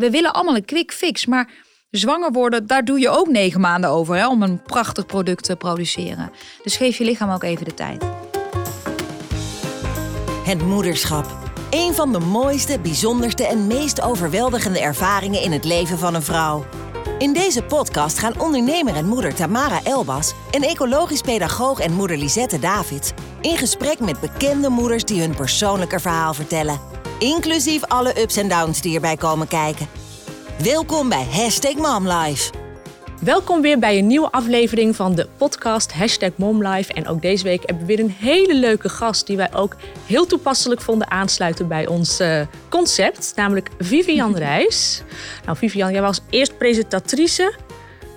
we willen allemaal een quick fix, maar zwanger worden, daar doe je ook negen maanden over hè, om een prachtig product te produceren. Dus geef je lichaam ook even de tijd. Het moederschap. Een van de mooiste, bijzonderste en meest overweldigende ervaringen in het leven van een vrouw. In deze podcast gaan ondernemer en moeder Tamara Elbas en ecologisch pedagoog en moeder Lisette Davids in gesprek met bekende moeders die hun persoonlijke verhaal vertellen. Inclusief alle ups en downs die erbij komen kijken. Welkom bij Hashtag MomLife. Welkom weer bij een nieuwe aflevering van de podcast Hashtag MomLife. En ook deze week hebben we weer een hele leuke gast die wij ook heel toepasselijk vonden aansluiten bij ons eh, concept. Namelijk Vivian Reis. Nou Vivian, jij was eerst presentatrice,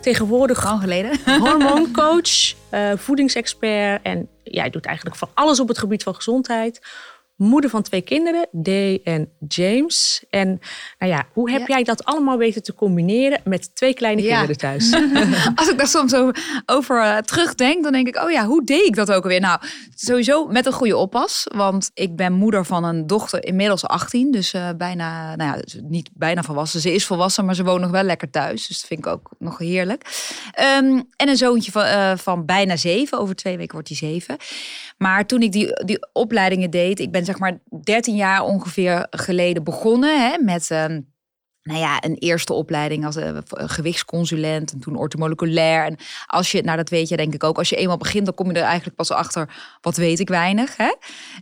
tegenwoordig Lang geleden. hormooncoach, uh, voedingsexpert. En jij doet eigenlijk van alles op het gebied van gezondheid moeder van twee kinderen, Day en James. En nou ja, hoe heb jij dat allemaal weten te combineren met twee kleine kinderen thuis? Als ik daar soms over, over uh, terugdenk, dan denk ik, oh ja, hoe deed ik dat ook alweer? Nou, sowieso met een goede oppas, want ik ben moeder van een dochter inmiddels 18, dus uh, bijna, nou ja, niet bijna volwassen. Ze is volwassen, maar ze woont nog wel lekker thuis, dus dat vind ik ook nog heerlijk. Um, en een zoontje van, uh, van bijna zeven, over twee weken wordt hij zeven. Maar toen ik die, die opleidingen deed, ik ben zeg maar 13 jaar ongeveer geleden begonnen hè, met. Uh, nou ja, een eerste opleiding als uh, gewichtsconsulent en toen ortomoleculair. En als je, nou dat weet je denk ik ook, als je eenmaal begint, dan kom je er eigenlijk pas achter, wat weet ik weinig. Hè?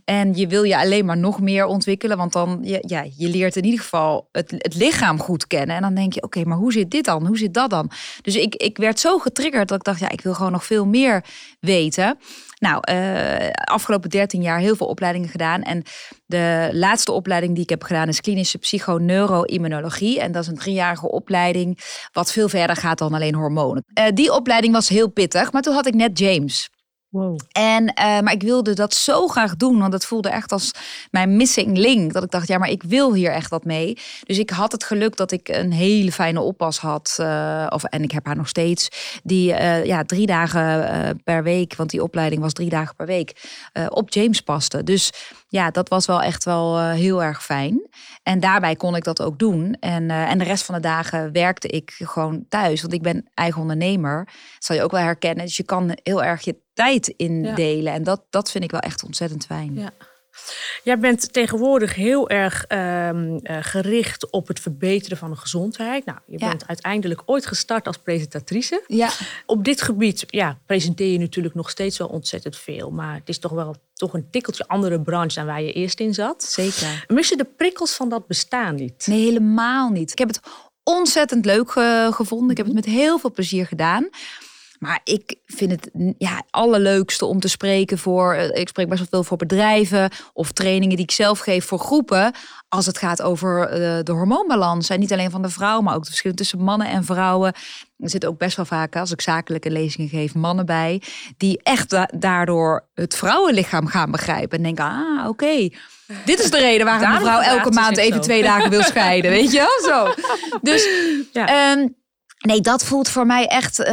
En je wil je alleen maar nog meer ontwikkelen, want dan, ja, je leert in ieder geval het, het lichaam goed kennen. En dan denk je, oké, maar hoe zit dit dan? Hoe zit dat dan? Dus ik, ik werd zo getriggerd dat ik dacht, ja, ik wil gewoon nog veel meer weten. Nou, uh, afgelopen 13 jaar heel veel opleidingen gedaan. En de laatste opleiding die ik heb gedaan is klinische psychoneuroimmunologie. En dat is een driejarige opleiding, wat veel verder gaat dan alleen hormonen. Uh, die opleiding was heel pittig, maar toen had ik net James. En, uh, maar ik wilde dat zo graag doen, want het voelde echt als mijn missing link. Dat ik dacht, ja, maar ik wil hier echt wat mee. Dus ik had het geluk dat ik een hele fijne oppas had. Uh, of, en ik heb haar nog steeds. Die uh, ja, drie dagen per week, want die opleiding was drie dagen per week, op James paste. Dus ja, dat was wel echt wel heel erg fijn. En daarbij kon ik dat ook doen. En, en de rest van de dagen werkte ik gewoon thuis. Want ik ben eigen ondernemer. Dat zal je ook wel herkennen. Dus je kan heel erg je tijd indelen. Ja. En dat, dat vind ik wel echt ontzettend fijn. Ja. Jij bent tegenwoordig heel erg um, uh, gericht op het verbeteren van de gezondheid. Nou, je ja. bent uiteindelijk ooit gestart als presentatrice. Ja. Op dit gebied ja, presenteer je natuurlijk nog steeds wel ontzettend veel. Maar het is toch wel toch een tikkeltje andere branche dan waar je eerst in zat. Zeker. Mis je de prikkels van dat bestaan niet? Nee, helemaal niet. Ik heb het ontzettend leuk uh, gevonden. Ik heb het met heel veel plezier gedaan. Maar ik vind het ja, allerleukste om te spreken voor. Ik spreek best wel veel voor bedrijven of trainingen die ik zelf geef voor groepen. Als het gaat over uh, de hormoonbalans. En niet alleen van de vrouw, maar ook de verschillen tussen mannen en vrouwen. Er zitten ook best wel vaak, als ik zakelijke lezingen geef, mannen bij. Die echt da daardoor het vrouwenlichaam gaan begrijpen. En denken: ah, oké. Okay. Dit is de reden waarom een vrouw elke maand even zo. twee dagen wil scheiden. weet je wel? Zo. Dus. Ja. Um, Nee, dat voelt voor mij echt, uh,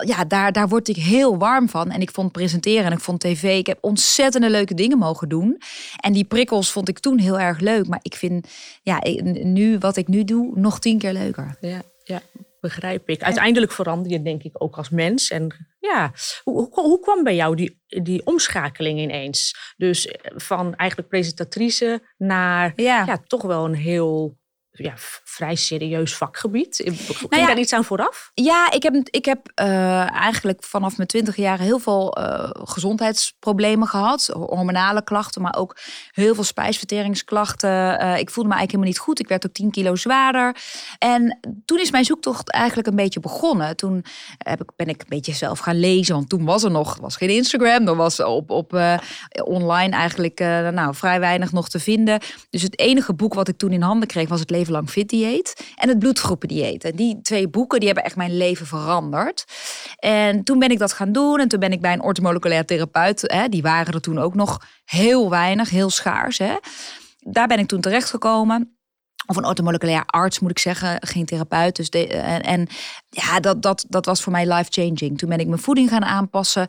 ja, daar, daar word ik heel warm van. En ik vond presenteren en ik vond tv, ik heb ontzettende leuke dingen mogen doen. En die prikkels vond ik toen heel erg leuk. Maar ik vind, ja, nu wat ik nu doe, nog tien keer leuker. Ja, ja begrijp ik. Uiteindelijk verander je denk ik ook als mens. En ja, hoe, hoe, hoe kwam bij jou die, die omschakeling ineens? Dus van eigenlijk presentatrice naar ja. ja toch wel een heel ja, vrij serieus vakgebied. Ging nou ja, daar iets aan vooraf? Ja, ik heb, ik heb uh, eigenlijk vanaf mijn twintig jaar heel veel uh, gezondheidsproblemen gehad. Hormonale klachten, maar ook heel veel spijsverteringsklachten. Uh, ik voelde me eigenlijk helemaal niet goed. Ik werd ook 10 kilo zwaarder. En toen is mijn zoektocht eigenlijk een beetje begonnen. Toen heb ik, ben ik een beetje zelf gaan lezen. Want toen was er nog was geen Instagram. Er was op, op online eigenlijk nou, vrij weinig nog te vinden. Dus het enige boek wat ik toen in handen kreeg was het leven lang fit dieet en het bloedgroependieet. En die twee boeken die hebben echt mijn leven veranderd. En toen ben ik dat gaan doen en toen ben ik bij een ortomoleculair therapeut, hè, die waren er toen ook nog heel weinig, heel schaars. Hè. Daar ben ik toen terechtgekomen Of een ortomoleculair arts moet ik zeggen, geen therapeut. Dus de, en, en ja, dat, dat, dat was voor mij life-changing. Toen ben ik mijn voeding gaan aanpassen.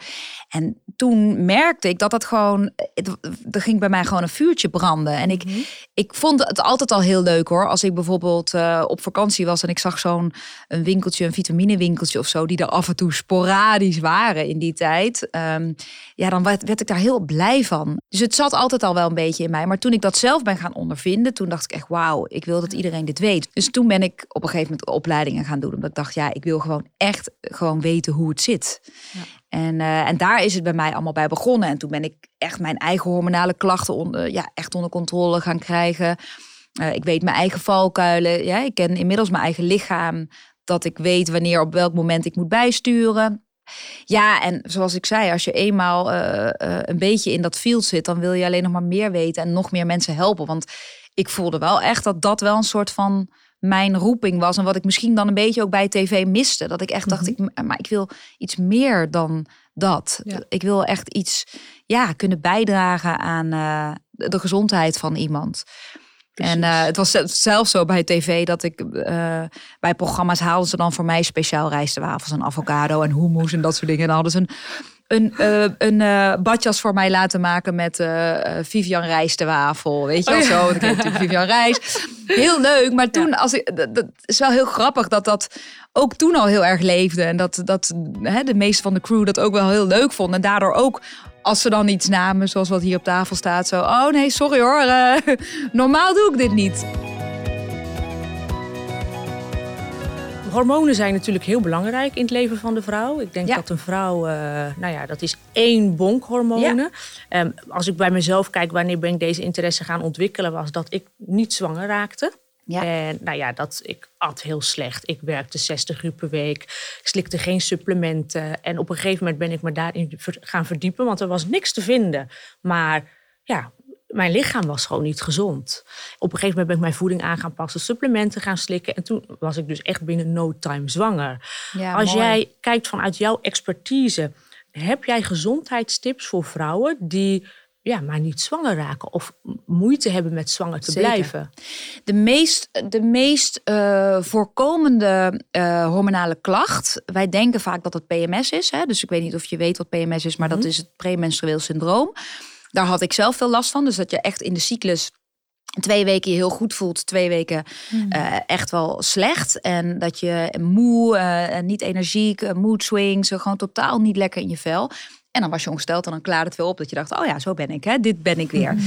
En toen merkte ik dat dat gewoon, er ging bij mij gewoon een vuurtje branden. En ik, mhm. ik vond het altijd al heel leuk hoor. Als ik bijvoorbeeld uh, op vakantie was en ik zag zo'n een winkeltje, een vitaminewinkeltje of zo, die er af en toe sporadisch waren in die tijd. Um, ja, dan werd, werd ik daar heel blij van. Dus het zat altijd al wel een beetje in mij. Maar toen ik dat zelf ben gaan ondervinden, toen dacht ik echt, wauw, ik wil dat iedereen dit weet. Dus toen ben ik op een gegeven moment opleidingen gaan doen. Omdat ik dacht, ja, ik wil gewoon echt gewoon weten hoe het zit. Ja. En, uh, en daar is het bij mij allemaal bij begonnen. En toen ben ik echt mijn eigen hormonale klachten onder, ja, echt onder controle gaan krijgen. Uh, ik weet mijn eigen valkuilen. Ja, ik ken inmiddels mijn eigen lichaam. Dat ik weet wanneer op welk moment ik moet bijsturen. Ja, en zoals ik zei, als je eenmaal uh, een beetje in dat field zit, dan wil je alleen nog maar meer weten en nog meer mensen helpen. Want ik voelde wel echt dat dat wel een soort van mijn roeping was. En wat ik misschien dan een beetje ook bij tv miste. Dat ik echt dacht, mhm. ik, maar ik wil iets meer dan dat. Ik wil echt iets ja, kunnen bijdragen aan uh, de gezondheid van iemand. En uh, het was zelfs zo bij tv dat ik uh, bij programma's haalden ze dan voor mij speciaal rijstwafels en avocado en hummus en dat soort dingen. En dan hadden ze een een, uh, een uh, badjas voor mij laten maken met uh, Vivian Rijs de wafel. Weet je wel oh, zo? Ik heet Vivian Rijs. Heel leuk. Maar toen, als ik, dat, is wel heel grappig dat dat ook toen al heel erg leefde. En dat, dat hè, de meeste van de crew dat ook wel heel leuk vonden. En daardoor ook als ze dan iets namen, zoals wat hier op tafel staat, zo. Oh nee, sorry hoor. normaal doe ik dit niet. Hormonen zijn natuurlijk heel belangrijk in het leven van de vrouw. Ik denk dat een vrouw, uh, nou ja, dat is één bonk hormonen. Ehm, als ik bij mezelf kijk, wanneer ben ik deze interesse gaan ontwikkelen, was dat ik niet zwanger raakte. Ja. En nou ja, dat, ik at heel slecht. Ik werkte 60 uur per week. Ik slikte geen supplementen. En op een gegeven moment ben ik me daarin gaan verdiepen, want er was niks te vinden. Maar ja, mijn lichaam was gewoon niet gezond. Op een gegeven moment ben ik mijn voeding aan gaan passen, supplementen gaan slikken. En toen was ik dus echt binnen no time zwanger. Als jij kijkt vanuit jouw expertise, heb jij gezondheidstips voor vrouwen die ja, maar niet zwanger raken of moeite hebben met zwanger te blijven. De meest, de meest uh, voorkomende uh, hormonale klacht, wij denken vaak dat het PMS is. Hè? Dus ik weet niet of je weet wat PMS is, maar dat mhm. is het premenstrueel syndroom. Daar had ik zelf veel last van. Dus dat je echt in de cyclus twee weken je heel goed voelt, twee weken hmm. eh, echt wel slecht. En dat je moe, uh, niet energiek, uh, mood swings, gewoon totaal niet lekker in je vel. En dan was je ongesteld en dan klaarde het wel op dat je dacht, oh ja, zo ben ik, hè? dit ben ik weer. Hmm.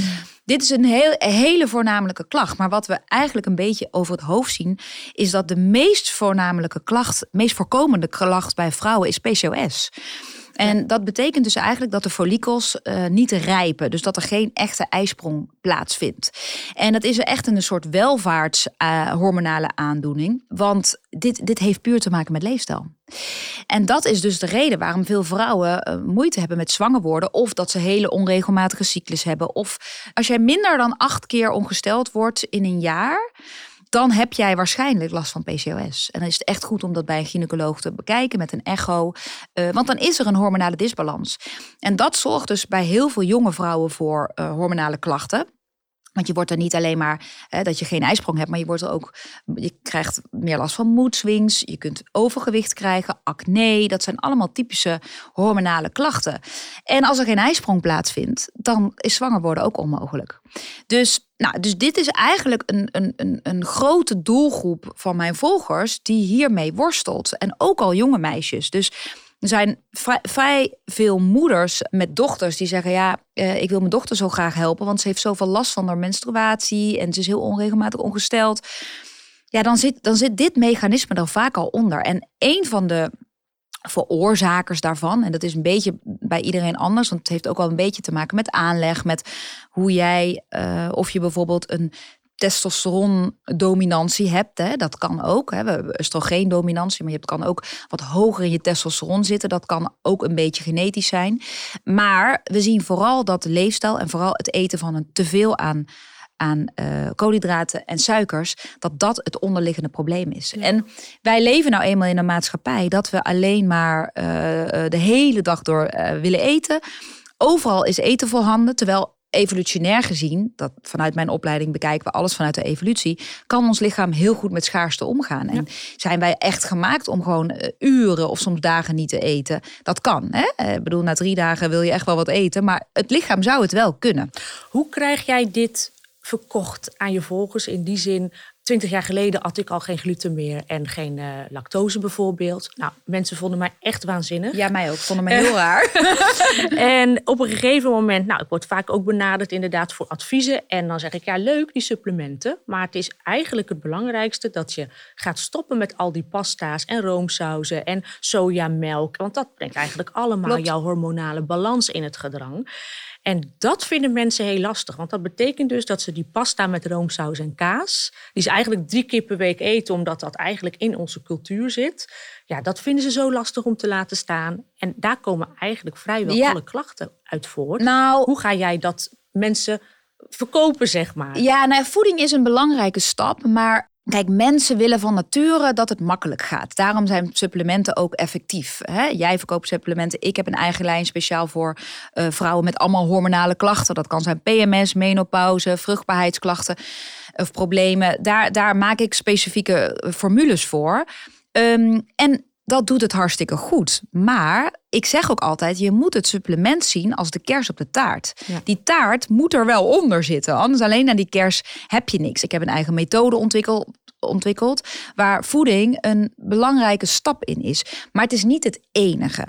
Dit is een heel, hele voornamelijke klacht. Maar wat we eigenlijk een beetje over het hoofd zien, is dat de meest voornamelijke klacht, meest voorkomende klacht bij vrouwen is PCOS. En dat betekent dus eigenlijk dat de follikels uh, niet rijpen. Dus dat er geen echte ijsprong plaatsvindt. En dat is echt een soort welvaartshormonale uh, aandoening. Want dit, dit heeft puur te maken met leefstijl. En dat is dus de reden waarom veel vrouwen uh, moeite hebben met zwanger worden. Of dat ze hele onregelmatige cyclus hebben. Of als jij minder dan acht keer ongesteld wordt in een jaar dan heb jij waarschijnlijk last van PCOS. En dan is het echt goed om dat bij een gynaecoloog te bekijken met een echo. Uh, want dan is er een hormonale disbalans. En dat zorgt dus bij heel veel jonge vrouwen voor uh, hormonale klachten. Want je wordt er niet alleen maar hè, dat je geen ijsprong hebt, maar je wordt er ook, je krijgt meer last van mood swings. Je kunt overgewicht krijgen, acne. Dat zijn allemaal typische hormonale klachten. En als er geen ijsprong plaatsvindt, dan is zwanger worden ook onmogelijk. Dus, nou, dus dit is eigenlijk een, een, een grote doelgroep van mijn volgers die hiermee worstelt. En ook al jonge meisjes. Dus er zijn vrij, veel moeders met dochters die zeggen: Ja, eh, ik wil mijn dochter zo graag helpen, want ze heeft zoveel last van haar menstruatie en ze is heel onregelmatig ongesteld. Ja, dan zit, dan zit dit mechanisme er vaak al onder. En een van de veroorzakers daarvan, en dat is een beetje bij iedereen anders, want het heeft ook wel een beetje te maken met aanleg, met hoe jij, uh, of je bijvoorbeeld een testosterondominantie hebt. Hè, dat kan ook. Hè. We hebben oestrogeendominantie, maar je kan ook wat hoger in je testosteron zitten. Dat kan ook een beetje genetisch zijn. Maar we zien vooral dat de leefstijl en vooral het eten van een teveel aan aan uh, koolhydraten en suikers, dat dat het onderliggende probleem is. En wij leven nou eenmaal in een maatschappij dat we alleen maar uh, de hele dag door uh, willen eten. Overal is eten voorhanden, terwijl evolutionair gezien, dat vanuit mijn opleiding bekijken we alles vanuit de evolutie, kan ons lichaam heel goed met schaarste omgaan. En zijn wij echt gemaakt om gewoon eh, uren of soms dagen niet te eten? Dat kan. Hè? Eh, ik bedoel, na drie dagen wil je echt wel wat eten, maar het lichaam zou het wel kunnen. Hoe krijg jij dit verkocht aan je volgers in die zin Twintig jaar geleden at ik al geen gluten meer en geen uh, lactose bijvoorbeeld. Nou, mensen vonden mij echt waanzinnig. Ja, mij ook. Vonden mij heel raar. en op een gegeven moment, nou, ik word vaak ook benaderd inderdaad voor adviezen. En dan zeg ik, ja, leuk die supplementen. Maar het is eigenlijk het belangrijkste dat je gaat stoppen met al die pasta's en roomsauzen en sojamelk. Want dat brengt eigenlijk allemaal jouw hormonale balans in het gedrang. En dat vinden mensen heel lastig. Want dat betekent dus dat ze die pasta met roomsaus en kaas, die ze eigenlijk drie keer per week eten, omdat dat eigenlijk in onze cultuur zit. Ja, dat vinden ze zo lastig om te laten staan. En daar komen eigenlijk vrijwel alle klachten uit voort. Nou, Hoe ga jij dat mensen verkopen, zeg maar? Ja, nou, voeding is een belangrijke stap. Maar Kijk, mensen willen van nature dat het makkelijk gaat. Daarom zijn supplementen ook effectief. Hè? Jij verkoopt supplementen. Ik heb een eigen lijn speciaal voor uh, vrouwen met allemaal hormonale klachten. Dat kan zijn PMS, menopauze, vruchtbaarheidsklachten of problemen. Daar, daar maak ik specifieke eh, formules voor. Um, en dat doet het hartstikke goed. Maar ik zeg ook altijd, je moet het supplement zien als de kers op de taart. Die taart moet er wel onder zitten. Anders alleen aan die kers heb je niks. Ik heb een eigen methode ontwikkeld, ontwikkeld waar voeding een belangrijke stap in is. Maar het is niet het enige.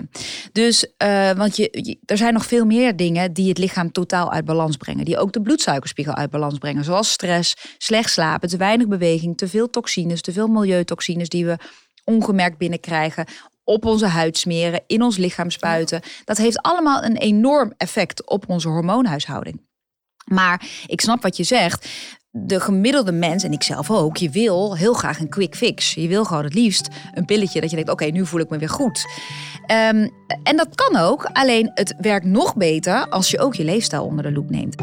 Dus, uh, want je, er zijn nog veel meer dingen die het lichaam totaal uit balans brengen. Die ook de bloedsuikerspiegel uit balans brengen. Zoals stress, slecht slapen, te weinig beweging, te veel toxines, te veel milieutoxines die we ongemerkt binnenkrijgen, op onze huid smeren, in ons lichaam spuiten. Dat heeft allemaal een enorm effect op onze hormoonhuishouding. Maar ik snap wat je zegt. De gemiddelde mens, en ik zelf ook, je wil heel graag een quick fix. Je wil gewoon het liefst een pilletje dat je denkt: oké, nu voel ik me weer goed. Ehm, en dat kan ook, alleen het werkt nog beter als je ook je leefstijl onder de loep neemt.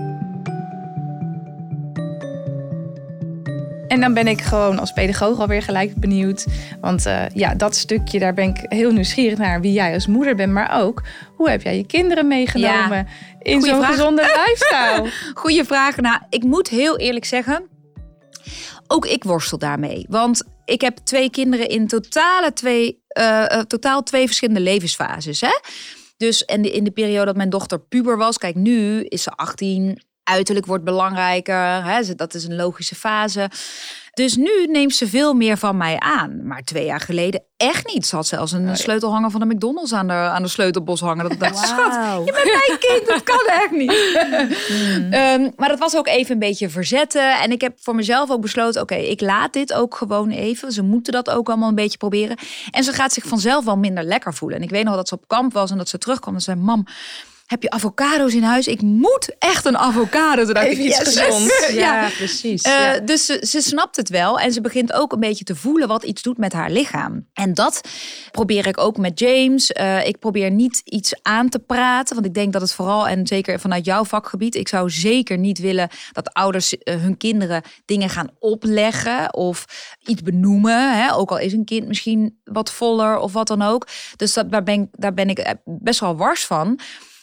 En dan ben ik gewoon als pedagoog alweer gelijk benieuwd. Want uh, ja, dat stukje, daar ben ik heel nieuwsgierig naar wie jij als moeder bent. Maar ook, hoe heb jij je kinderen meegenomen in zo'n gezonde lifestyle? Goeie vraag. Nou, ik moet heel eerlijk zeggen, ook ik worstel daarmee. Want ik heb twee kinderen in totale twee, uh, totaal twee verschillende levensfases. Hè? Dus en in de periode dat mijn dochter puber was, kijk, nu is ze 18, uiterlijk wordt belangrijker. Hè? Dat is een logische fase. Dus nu neemt ze veel meer van mij aan. Maar twee jaar geleden echt niet. Ze had zelfs een sleutelhanger van de McDonald's aan de, aan de sleutelbos hangen. Dat dacht, schat, je bent mijn kind, dat kan echt niet. Hmm. Ehm, maar dat was ook even een beetje verzetten. En ik heb voor mezelf ook besloten, oké, ik laat dit ook gewoon even. Ze moeten dat ook allemaal een beetje proberen. En ze gaat zich vanzelf wel minder lekker voelen. En ik weet nog dat ze op kamp was en dat ze terugkwam en zei, mam heb je avocado's in huis? Ik moet echt een avocado. Toen Even iets gezond. Ja, precies. Uh, Dus ze, ze snapt het wel. En ze begint ook een beetje te voelen wat iets doet met haar lichaam. En dat probeer ik ook met James. Uh, ik probeer niet iets aan te praten. Want ik denk dat het vooral, en zeker vanuit jouw vakgebied... ik zou zeker niet willen dat ouders uh, hun kinderen dingen gaan opleggen... of iets benoemen. Hè? Ook al is een kind misschien wat voller of wat dan ook. Dus dat, daar, ben, daar ben ik best wel wars van...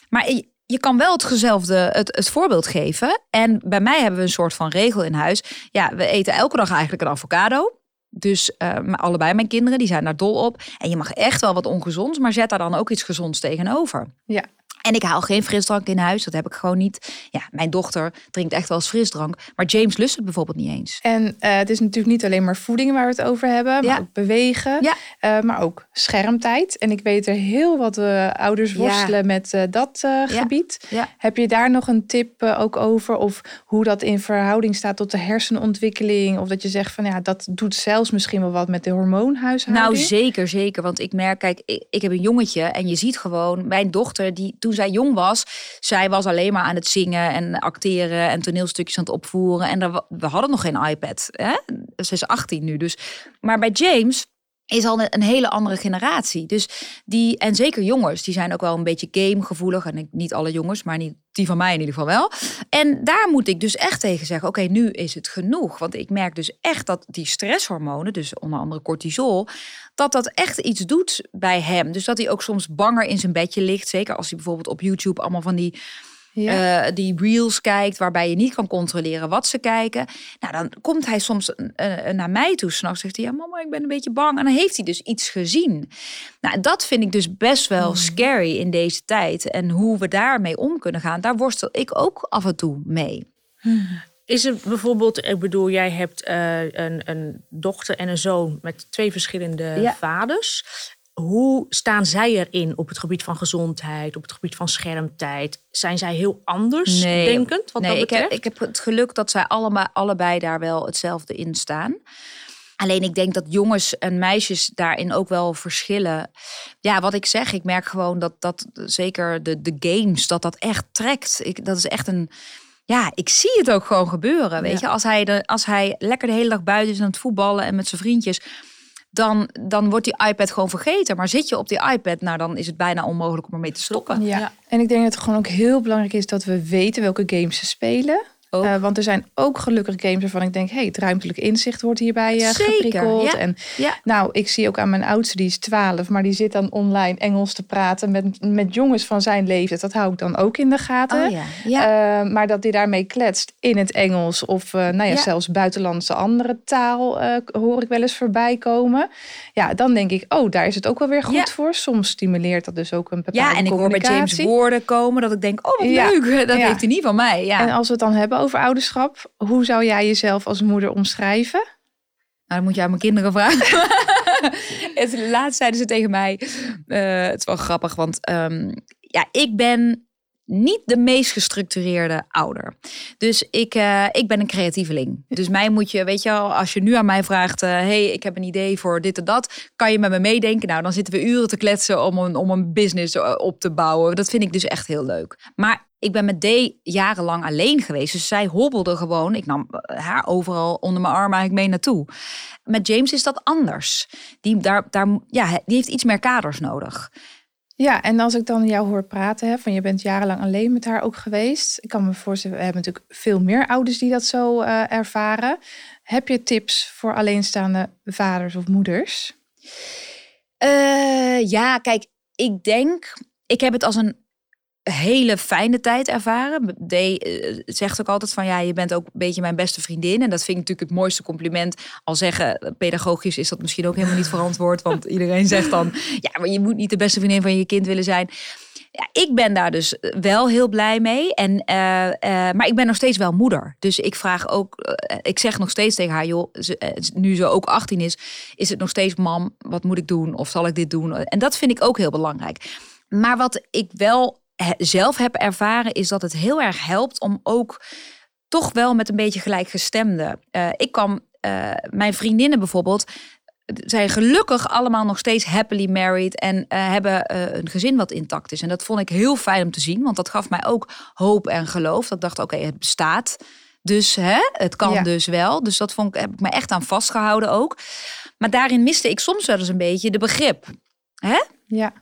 Maar je, kan wel hetzelfde het, het voorbeeld geven. En bij mij hebben we een soort van regel in huis. Ja, we eten elke dag eigenlijk een avocado. Dus uh, allebei mijn kinderen, die zijn daar dol op. En je mag echt wel wat ongezonds, maar zet daar dan ook iets gezonds tegenover. Ja, en ik haal geen frisdrank in huis. Dat heb ik gewoon niet. Ja, mijn dochter drinkt echt wel eens frisdrank. Maar James lust het bijvoorbeeld niet eens. En uh, het is natuurlijk niet alleen maar voeding waar we het over hebben. Maar ook bewegen. Ja. Uh, maar ook schermtijd. En ik weet er heel wat uh, ouders worstelen met dat gebied. Heb je daar nog een tip ook over? Of hoe dat in verhouding staat tot de hersenontwikkeling? Of dat je zegt van ja, dat doet zelfs misschien wel wat met de hormoonhuishouding? Nou, zeker, zeker. Want ik merk, kijk, ik, ik heb een jongetje. En je ziet gewoon, mijn dochter, die toen zij jong was, zij was alleen maar aan het zingen en acteren en toneelstukjes aan het opvoeren. En we hadden nog geen iPad. Hè? Ze is 18 nu. Dus. Maar bij James is al een hele andere generatie. Dus die, en zeker jongens, die zijn ook wel een beetje gamegevoelig. En niet alle jongens, maar niet die van mij in ieder geval wel. En daar moet ik dus echt tegen zeggen: oké, nu is het genoeg. Want ik merk dus echt dat die stresshormonen, dus onder andere cortisol, dat dat echt iets doet bij hem. Dus dat hij ook soms banger in zijn bedje ligt. Zeker als hij bijvoorbeeld op YouTube allemaal van die ja. die reels kijkt, waarbij je niet kan controleren wat ze kijken. Nou, dan komt hij soms naar mij toe. S'nachts zegt hij, ja mama, ik ben een beetje bang. En dan heeft hij dus iets gezien. Nou, dat vind ik dus best wel hmm. scary in deze tijd. En hoe we daarmee om kunnen gaan, daar worstel ik ook af en toe mee. Hmm. Is het bijvoorbeeld, ik bedoel, jij hebt uh, een, een, dochter en een zoon met twee verschillende vaders. Hoe staan zij erin op het gebied van gezondheid, op het gebied van schermtijd? Zijn zij heel anders nee, denkend? Wat nee, dat betreft? Ik, heb, ik heb het geluk dat zij allemaal, allebei daar wel hetzelfde in staan. Alleen ik denk dat jongens en meisjes daarin ook wel verschillen. Ja, wat ik zeg, ik merk gewoon dat dat zeker de, de games, dat dat echt trekt. Ik, dat is echt een ja, ik zie het ook gewoon gebeuren. Weet je, als hij, de, als hij lekker de hele dag buiten is aan het voetballen en met zijn vriendjes. Dan, dan wordt die iPad gewoon vergeten. Maar zit je op die iPad, nou dan is het bijna onmogelijk om ermee te stoppen. Ja. En ik denk dat het gewoon ook heel belangrijk is dat we weten welke games ze spelen. Uh, want er zijn ook gelukkig games waarvan ik denk, hey, het ruimtelijk inzicht wordt hierbij uh, geprikkeld. Ja. En ja. nou, ik zie ook aan mijn oudste, die is 12, maar die zit dan online Engels te praten met, met jongens van zijn leeftijd. Dat hou ik dan ook in de gaten. Oh, ja. Uh, maar dat hij daarmee kletst in het Engels of nou ja, zelfs buitenlandse andere taal hoor ik wel eens voorbij komen. Ja, dan denk ik, oh, daar is het ook wel weer goed voor. Soms stimuleert dat dus ook een bepaalde Ja, en ik hoor bij James woorden komen dat ik denk, oh, wat leuk. Dat heeft hij niet van mij. Ja. En als we het dan hebben over ouderschap. Hoe zou jij jezelf als moeder omschrijven? Nou, dan moet je aan mijn kinderen vragen. het laatst zeiden ze tegen mij. Uh, het is wel grappig, want um, ja, ik ben niet de meest gestructureerde ouder. Dus ik, uh, ik ben een creatieveling. Dus mij moet je, weet je wel, als je nu aan mij vraagt: uh, hey, ik heb een idee voor dit en dat, kan je met me meedenken? Nou, dan zitten we uren te kletsen om een, om een business op te bouwen. Dat vind ik dus echt heel leuk. Maar ik ben met D jarenlang alleen geweest. Dus zij hobbelde gewoon. Ik nam haar overal onder mijn arm eigenlijk mee naartoe. Met James is dat anders. Die, daar, daar, ja, die heeft iets meer kaders nodig. Ja, en als ik dan jou hoor praten, hè, van je bent jarenlang alleen met haar ook geweest. Ik kan me voorstellen, we hebben natuurlijk veel meer ouders die dat zo uh, ervaren. Heb je tips voor alleenstaande vaders of moeders? Uh, ja, kijk, ik denk, ik heb het als een hele fijne tijd ervaren. D uh, zegt ook altijd van ja, je bent ook een beetje mijn beste vriendin. En dat vind ik natuurlijk het mooiste compliment. Al zeggen, pedagogisch is dat misschien ook helemaal niet verantwoord. Want iedereen zegt dan, ja, maar je moet niet de beste vriendin van je kind willen zijn. Ja, ik ben daar dus wel heel blij mee. En, uh, uh, maar ik ben nog steeds wel moeder. Dus ik vraag ook, ik zeg nog steeds tegen haar, joh, nu ze ook 18 is, is het nog steeds, mam, wat moet ik doen? Of zal ik dit doen? En dat vind ik ook heel belangrijk. Maar wat ik wel zelf heb ervaren, is dat het heel erg helpt om ook toch wel met een beetje gelijkgestemde. Uh, ik kwam, uh, mijn vriendinnen bijvoorbeeld, zijn gelukkig allemaal nog steeds happily married en uh, hebben een gezin wat intact is. En dat vond ik heel fijn om te zien, want dat gaf mij ook hoop en geloof. Dat ik dacht, oké, het bestaat. Dus hè, het kan dus wel. Dus dat vond ik, heb ik me echt aan vastgehouden ook. Maar daarin miste ik soms wel eens een beetje de begrip. Hè? Ja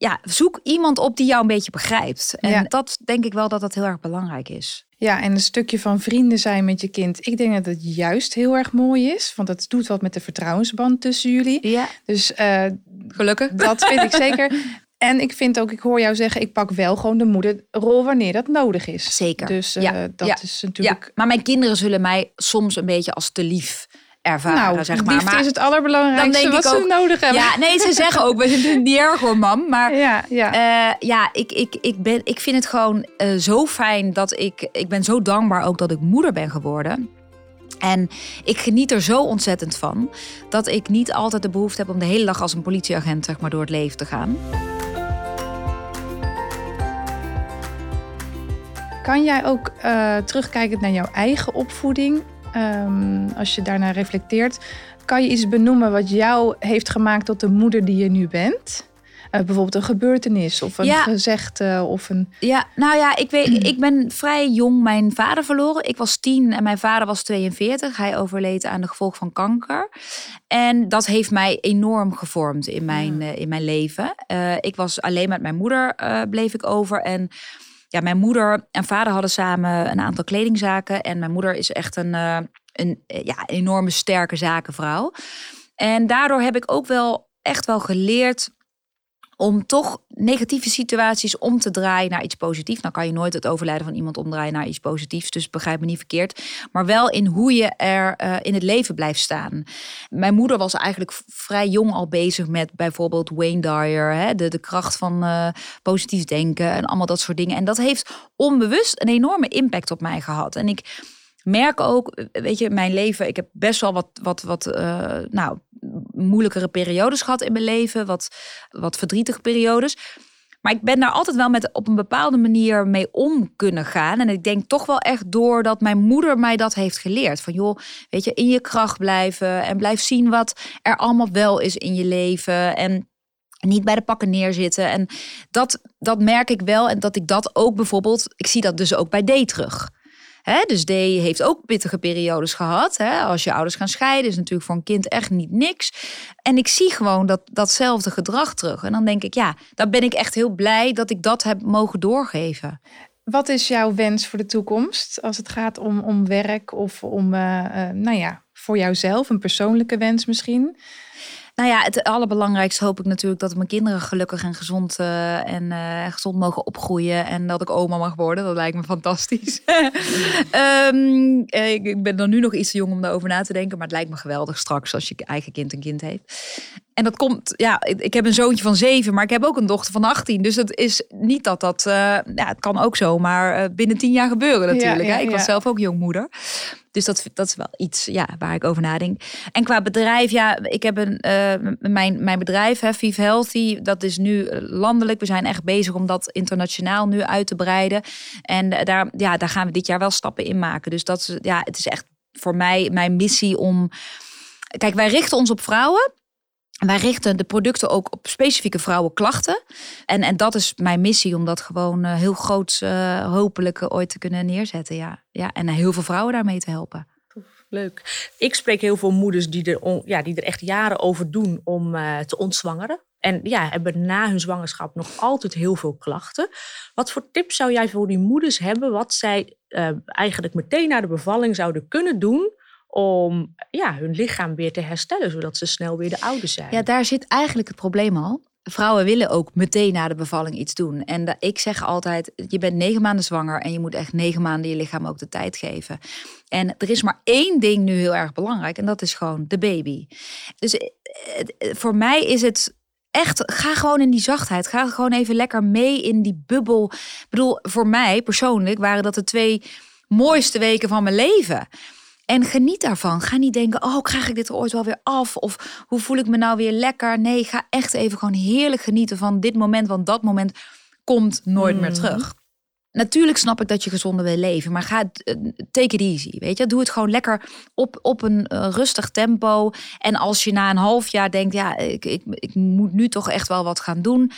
ja, zoek iemand op die jou een beetje begrijpt. En dat denk ik wel dat dat heel erg belangrijk is. Ja, en een stukje van vrienden zijn met je kind. Ik denk dat het juist heel erg mooi is. Want dat doet wat met de vertrouwensband tussen jullie. Ja. Dus uh, gelukkig. Dat vind ik zeker. En ik vind ook, ik hoor jou zeggen, ik pak wel gewoon de moederrol wanneer dat nodig is. Zeker. Dus uh, ja. dat is natuurlijk. Ja. Maar mijn kinderen zullen mij soms een beetje als te lief ervaren, nou, zeg maar. Liefde is het allerbelangrijkste dan denk wat ik ook, ze nodig hebben. Ja, nee, ze zeggen ook, we zijn niet erg hoor, mam. Maar ja, ja. Uh, ja ik, ik, ik, ben, ik vind het gewoon uh, zo fijn dat ik... Ik ben zo dankbaar ook dat ik moeder ben geworden. En ik geniet er zo ontzettend van... dat ik niet altijd de behoefte heb om de hele dag als een politieagent zeg maar, door het leven te gaan. Kan jij ook uh, terugkijken naar jouw eigen opvoeding? Um, als je daarnaar reflecteert, kan je iets benoemen wat jou heeft gemaakt tot de moeder die je nu bent? Uh, bijvoorbeeld een gebeurtenis of een ja. gezegde of een. Ja, nou ja, ik, weet, ik ben vrij jong mijn vader verloren. Ik was tien en mijn vader was 42. Hij overleed aan de gevolgen van kanker. En dat heeft mij enorm gevormd in mijn, uh, in mijn leven. Uh, ik was alleen met mijn moeder, bleef ik over. En ja, mijn moeder en vader hadden samen een aantal kledingzaken. En mijn moeder is echt een, uh, een ja, enorme sterke zakenvrouw. En daardoor heb ik ook wel echt wel geleerd om toch negatieve situaties om te draaien naar iets positiefs. Nou kan je nooit het overlijden van iemand omdraaien naar iets positiefs, dus begrijp me niet verkeerd. Maar wel in hoe je er uh, in het leven blijft staan. Mijn moeder was eigenlijk vrij jong al bezig met bijvoorbeeld Wayne Dyer, hè, de, de kracht van uh, positief denken en allemaal dat soort dingen. En dat heeft onbewust een enorme impact op mij gehad. En ik merk ook, weet je, mijn leven, ik heb best wel wat, wat, wat uh, nou, moeilijkere periodes gehad in mijn leven, wat, wat verdrietige periodes. Maar ik ben daar altijd wel met op een bepaalde manier mee om kunnen gaan. En ik denk toch wel echt door dat mijn moeder mij dat heeft geleerd. Van joh, weet je, in je kracht blijven en blijf zien wat er allemaal wel is in je leven. En niet bij de pakken neerzitten. En dat, dat merk ik wel. En dat ik dat ook bijvoorbeeld, ik zie dat dus ook bij D terug. Dus D heeft ook pittige periodes gehad. Als je ouders gaan scheiden, is natuurlijk voor een kind echt niet niks. En ik zie gewoon dat, datzelfde gedrag terug. En dan denk ik, ja, dan ben ik echt heel blij dat ik dat heb mogen doorgeven. Wat is jouw wens voor de toekomst als het gaat om, om werk of om, uh, uh, nou ja, voor jouzelf, een persoonlijke wens misschien? Nou ja, het allerbelangrijkste hoop ik natuurlijk dat mijn kinderen gelukkig en gezond uh, en uh, gezond mogen opgroeien. En dat ik oma mag worden. Dat lijkt me fantastisch. um, ik ben dan nu nog iets te jong om daarover na te denken. Maar het lijkt me geweldig straks als je eigen kind een kind heeft. En dat komt, ja, ik heb een zoontje van zeven, maar ik heb ook een dochter van 18. Dus het is niet dat dat, uh, ja, het kan ook zo, maar binnen tien jaar gebeuren natuurlijk. Ja, ja, ik was zelf ook jongmoeder. Dus dat, dat is wel iets ja, waar ik over nadenk. En qua bedrijf, ja, ik heb een, uh, mijn, mijn bedrijf, hè, Vive Healthy, dat is nu landelijk. We zijn echt bezig om dat internationaal nu uit te breiden. En daar, ja, daar gaan we dit jaar wel stappen in maken. Dus dat is, ja, het is echt voor mij mijn missie om. Kijk, wij richten ons op vrouwen. Wij richten de producten ook op specifieke vrouwenklachten. En, en dat is mijn missie, om dat gewoon uh, heel groot uh, hopelijk ooit te kunnen neerzetten. Ja. Ja, en heel veel vrouwen daarmee te helpen. Leuk. Ik spreek heel veel moeders die er, ja, die er echt jaren over doen om te ontzwangeren. En ja, hebben na hun zwangerschap nog altijd heel veel klachten. Wat voor tips zou jij voor die moeders hebben, wat zij eigenlijk meteen na de bevalling zouden kunnen doen om ja, hun lichaam weer te herstellen, zodat ze snel weer de oude zijn. Ja, daar zit eigenlijk het probleem al. Vrouwen willen ook meteen na de bevalling iets doen. En ik zeg altijd, je bent negen maanden zwanger en je moet echt negen maanden je lichaam ook de tijd geven. En er is maar één ding nu heel erg belangrijk en dat is gewoon de baby. Dus eh, voor mij is het echt, ga gewoon in die zachtheid. Ga gewoon even lekker mee in die bubbel. Ik bedoel, voor mij persoonlijk waren dat de twee mooiste weken van mijn leven. En geniet daarvan. Ga niet denken, oh, krijg ik dit er ooit wel weer af? Of hoe voel ik me nou weer lekker? Nee, ga echt even gewoon heerlijk genieten van dit moment. Want dat moment komt nooit meer mm. terug. Natuurlijk snap ik dat je gezonder wil leven, maar ga eh, take it easy, weet je. Doe het gewoon lekker op, op een uh, rustig tempo. En als je na een half jaar denkt, ja, ik, ik, ik moet nu toch echt wel wat gaan doen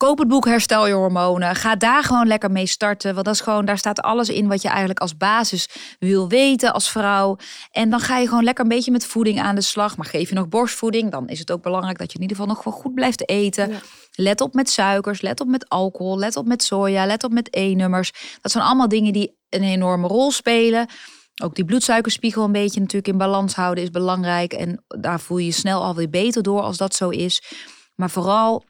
Koop het boek Herstel je hormonen. Ga daar gewoon lekker mee starten. Want dat is gewoon, daar staat alles in wat je eigenlijk als basis wil weten als vrouw. En dan ga je gewoon lekker een beetje met voeding aan de slag. Maar geef je nog borstvoeding, dan is het ook belangrijk dat je in ieder geval nog wel goed blijft eten. Let op met suikers, let op met alcohol, let op met soja, let op met E-nummers. Dat zijn allemaal dingen die een enorme rol spelen. Ook die bloedsuikerspiegel een beetje natuurlijk in balans houden is belangrijk. En daar voel je je snel alweer beter door als dat zo is. Maar vooral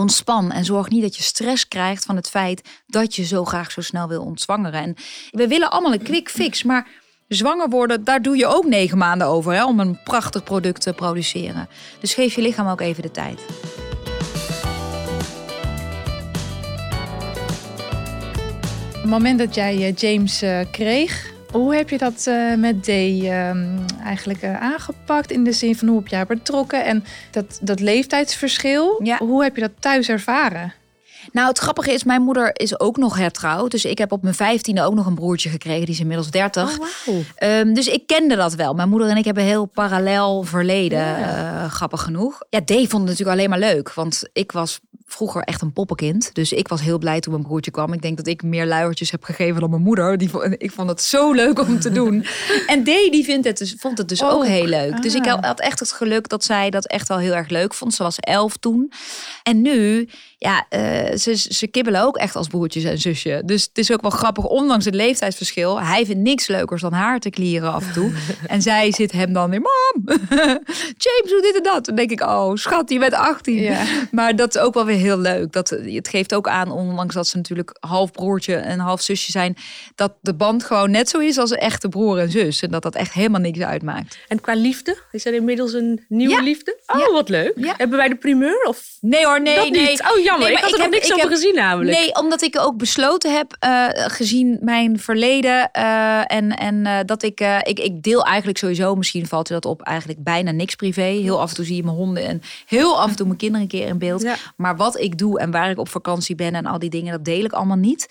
ontspan en zorg niet dat je stress krijgt van het feit dat je zo graag zo snel wil ontzwangeren. En we willen allemaal een quick fix, maar zwanger worden, daar doe je ook negen maanden over hè, om een prachtig product te produceren. Dus geef je lichaam ook even de tijd. Het moment dat jij eh, James eh, kreeg, hoe heb je dat uh, met D ehm, eigenlijk uh, aangepakt? In de zin van hoe heb jij betrokken? En dat, dat leeftijdsverschil, ja. hoe heb je dat thuis ervaren? Nou, het grappige is, mijn moeder is ook nog hertrouwd. Dus ik heb op mijn vijftiende ook nog een broertje gekregen. Die is inmiddels dertig. Oh, wow. um, dus ik kende dat wel. Mijn moeder en ik hebben heel parallel verleden, ja. uh, grappig genoeg. Ja, D vond het natuurlijk alleen maar leuk. Want ik was vroeger echt een poppenkind. Dus ik was heel blij toen mijn broertje kwam. Ik denk dat ik meer luiertjes heb gegeven dan mijn moeder. Die, ik vond het zo leuk om te doen. en Dee die vindt het dus, vond het dus ook, heel leuk. Dus ik ah. had echt het geluk dat zij dat echt wel heel erg leuk vond. Ze was elf toen. En nu ja, uh, ze, ze kibbelen ook echt als broertjes en zusje. Dus het is ook wel grappig, ondanks het leeftijdsverschil. Hij vindt niks leukers dan haar te klieren af en toe. en zij zit hem dan weer, mam, James doet dit en dat. Dan denk ik, oh schat, je bent 18. Maar dat is ook wel weer heel leuk. Dat, het geeft ook aan, ondanks dat ze natuurlijk half broertje en half zusje zijn, dat de band gewoon net zo is als een echte broer en zus. En dat dat echt helemaal niks uitmaakt. En qua liefde, is er inmiddels een nieuwe liefde? Oh, wat leuk. Hebben wij de primeur? Of? Nee hoor, nee, nee. Niet. Oh ja jammer. Nee, ik had er nog niks over gezien namelijk. Nee, omdat ik ook besloten heb, uh, gezien mijn verleden. Uh, en en uh, dat ik, ik, ik deel eigenlijk sowieso, misschien valt je dat op, eigenlijk bijna niks privé. Heel af en toe zie je mijn honden en heel af en toe mijn kinderen een keer in beeld. Ja. Maar wat ik doe en waar ik op vakantie ben en al die dingen, dat deel ik allemaal niet.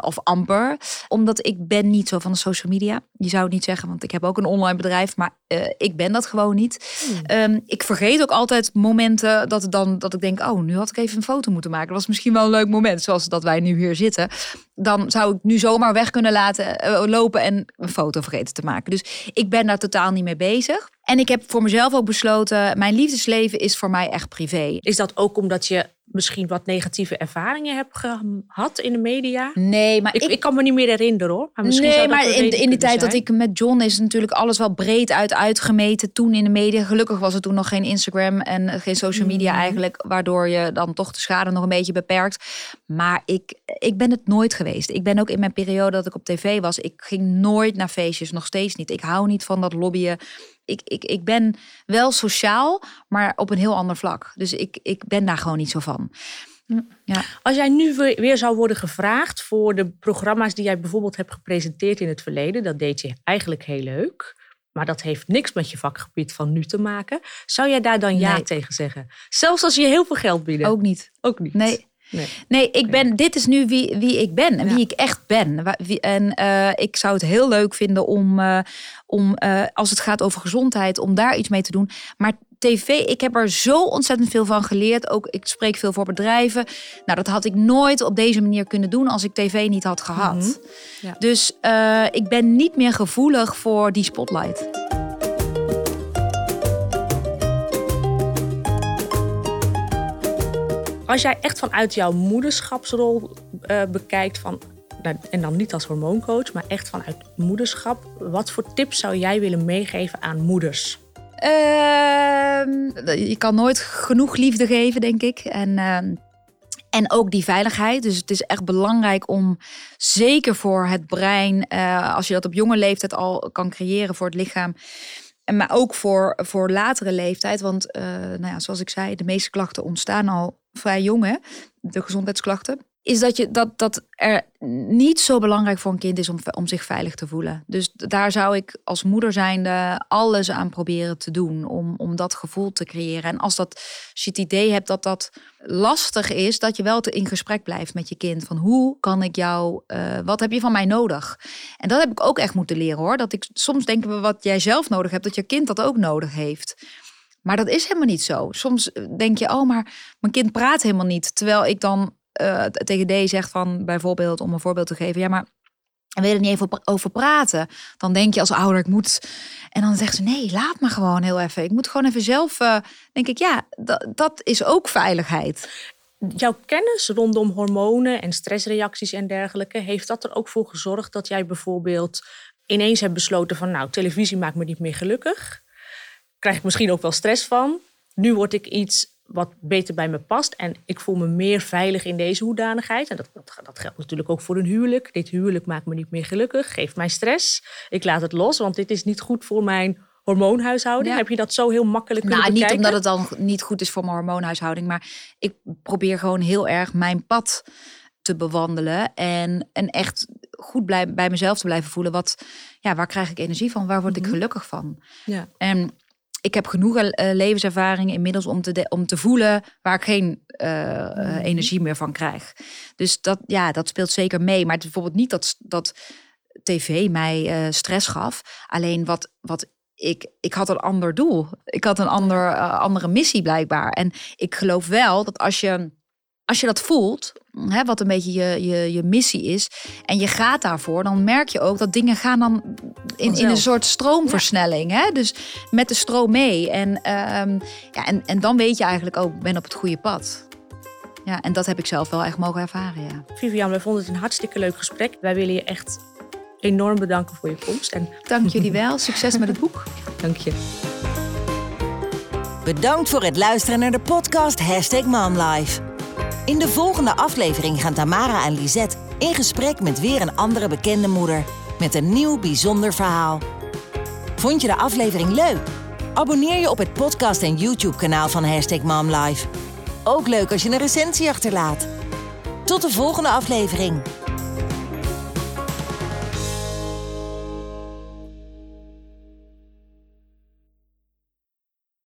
of amper. Omdat ik ben niet zo van de social media. Je zou het niet zeggen, want ik heb ook een online bedrijf. Maar ik ben dat gewoon niet. Hmm. Um, ik vergeet ook altijd momenten dat, dan, dat ik denk, oh, nu had ik even een foto moeten maken. Dat was misschien wel een leuk moment, zoals dat wij nu hier zitten. Dan zou ik nu zomaar weg kunnen laten uh, lopen en een foto vergeten te maken. Dus ik ben daar totaal niet mee bezig. En ik heb voor mezelf ook besloten, mijn liefdesleven is voor mij echt privé. Is dat ook omdat je misschien wat negatieve ervaringen hebt gehad in de media? Nee, maar ik, ik, kan me niet meer herinneren hoor. Maar nee, maar in, in die tijd dat ik met John is natuurlijk alles wel breed uit uitgemeten. Toen in de media. Gelukkig was er toen nog geen Instagram en geen social media mhm. eigenlijk. Waardoor je dan toch de schade nog een beetje beperkt. Maar ik, ik ben het nooit geweest. Ik ben ook in mijn periode dat ik op tv was. Ik ging nooit naar feestjes, nog steeds niet. Ik hou niet van dat lobbyen ik, ik, ik ben wel sociaal, maar op een heel ander vlak. Dus ik, ik ben daar gewoon niet zo van. Ja. Als jij nu weer zou worden gevraagd voor de programma's die jij bijvoorbeeld hebt gepresenteerd in het verleden, dat deed je eigenlijk heel leuk. Maar dat heeft niks met je vakgebied van nu te maken. Zou jij daar dan ja tegen zeggen? Zelfs als je heel veel geld biedt? Ook niet. Ook niet. Nee. Nee, nee ik ben, dit is nu wie, wie ik ben en wie ik echt ben. En uh, ik zou het heel leuk vinden om, uh, om uh, als het gaat over gezondheid, om daar iets mee te doen. Maar tv, ik heb er zo ontzettend veel van geleerd. Ook ik spreek veel voor bedrijven. Nou, dat had ik nooit op deze manier kunnen doen als ik tv niet had gehad. Mm -hmm. ja. Dus ik ben niet meer gevoelig voor die spotlight. Als jij echt vanuit jouw moederschapsrol uh, bekijkt, van, nou, en dan niet als hormooncoach, maar echt vanuit moederschap, wat voor tips zou jij willen meegeven aan moeders? Uh, je kan nooit genoeg liefde geven, denk ik. En, uh, en ook die veiligheid. Dus het is echt belangrijk om, zeker voor het brein, uh, als je dat op jonge leeftijd al kan creëren voor het lichaam maar ook voor, voor latere leeftijd. Want uh, nou ja, zoals ik zei, de meeste klachten ontstaan al vrij jong, hè? de gezondheidsklachten. Is dat, je, dat, dat er niet zo belangrijk voor een kind is om, om zich veilig te voelen. Dus daar zou ik als moeder zijnde alles aan proberen te doen om, om dat gevoel te creëren. En als, dat, je het idee hebt dat dat lastig is, dat je wel in gesprek blijft met je kind. Van hoe kan ik jou, uh, wat heb je van mij nodig? En dat heb ik ook echt moeten leren hoor. Dat ik soms denken we wat jij zelf nodig hebt, dat je kind dat ook nodig heeft. Maar dat is helemaal niet zo. Soms denk je, oh, maar mijn kind praat helemaal niet. Terwijl ik dan uh, tegen D zegt van bijvoorbeeld, om een voorbeeld te geven, ja, maar en wil er niet even over praten? Dan denk je als ouder, ik moet. En dan zegt ze: nee, laat me gewoon heel even. Ik moet gewoon even zelf. Uh, denk ik, ja, dat is ook veiligheid. Jouw kennis rondom hormonen en stressreacties en dergelijke, heeft dat er ook voor gezorgd dat jij bijvoorbeeld ineens hebt besloten van, nou, televisie maakt me niet meer gelukkig. Krijg ik misschien ook wel stress van. Nu word ik iets wat beter bij me past. En ik voel me meer veilig in deze hoedanigheid. En dat, dat, geldt natuurlijk ook voor een huwelijk. Dit huwelijk maakt me niet meer gelukkig, geeft mij stress. Ik laat het los, want dit is niet goed voor mijn hormoonhuishouding. Heb je dat zo heel makkelijk kunnen nou, Niet omdat het dan niet goed is voor mijn hormoonhuishouding. Maar ik probeer gewoon heel erg mijn pad te bewandelen. En, en echt goed blij, bij mezelf te blijven voelen. Wat, ja, waar krijg ik energie van? Waar word ik mhm. gelukkig van? Ja. En ik heb genoeg uh, levenservaring inmiddels om te, om te voelen waar ik geen uh, energie meer van krijg. Dus dat, ja, dat speelt zeker mee. Maar het is bijvoorbeeld niet dat, dat tv mij uh, stress gaf. Alleen wat, wat ik, ik had een ander doel. Ik had een ander, andere missie blijkbaar. En ik geloof wel dat als je als je dat voelt, hè, wat een beetje je, je, je missie is, en je gaat daarvoor, dan merk je ook dat dingen gaan dan in, in een soort stroomversnelling. Hè? Dus met de stroom mee. En, ehm, ja, en, en dan weet je eigenlijk ook, ik ben op het goede pad. Ja, en dat heb ik zelf wel echt mogen ervaren, ja. Vivian, we vonden het een hartstikke leuk gesprek. Wij willen je echt enorm bedanken voor je komst. En... Dank jullie wel. Succes met het boek. Dank je. Bedankt voor het luisteren naar de podcast Hashtag MomLife. In de volgende aflevering gaan Tamara en Lisette in gesprek met weer een andere bekende moeder. Met een nieuw bijzonder verhaal. Vond je de aflevering leuk? Abonneer je op het podcast en YouTube kanaal van Hashtag MomLife. Ook leuk als je een recensie achterlaat. Tot de volgende aflevering.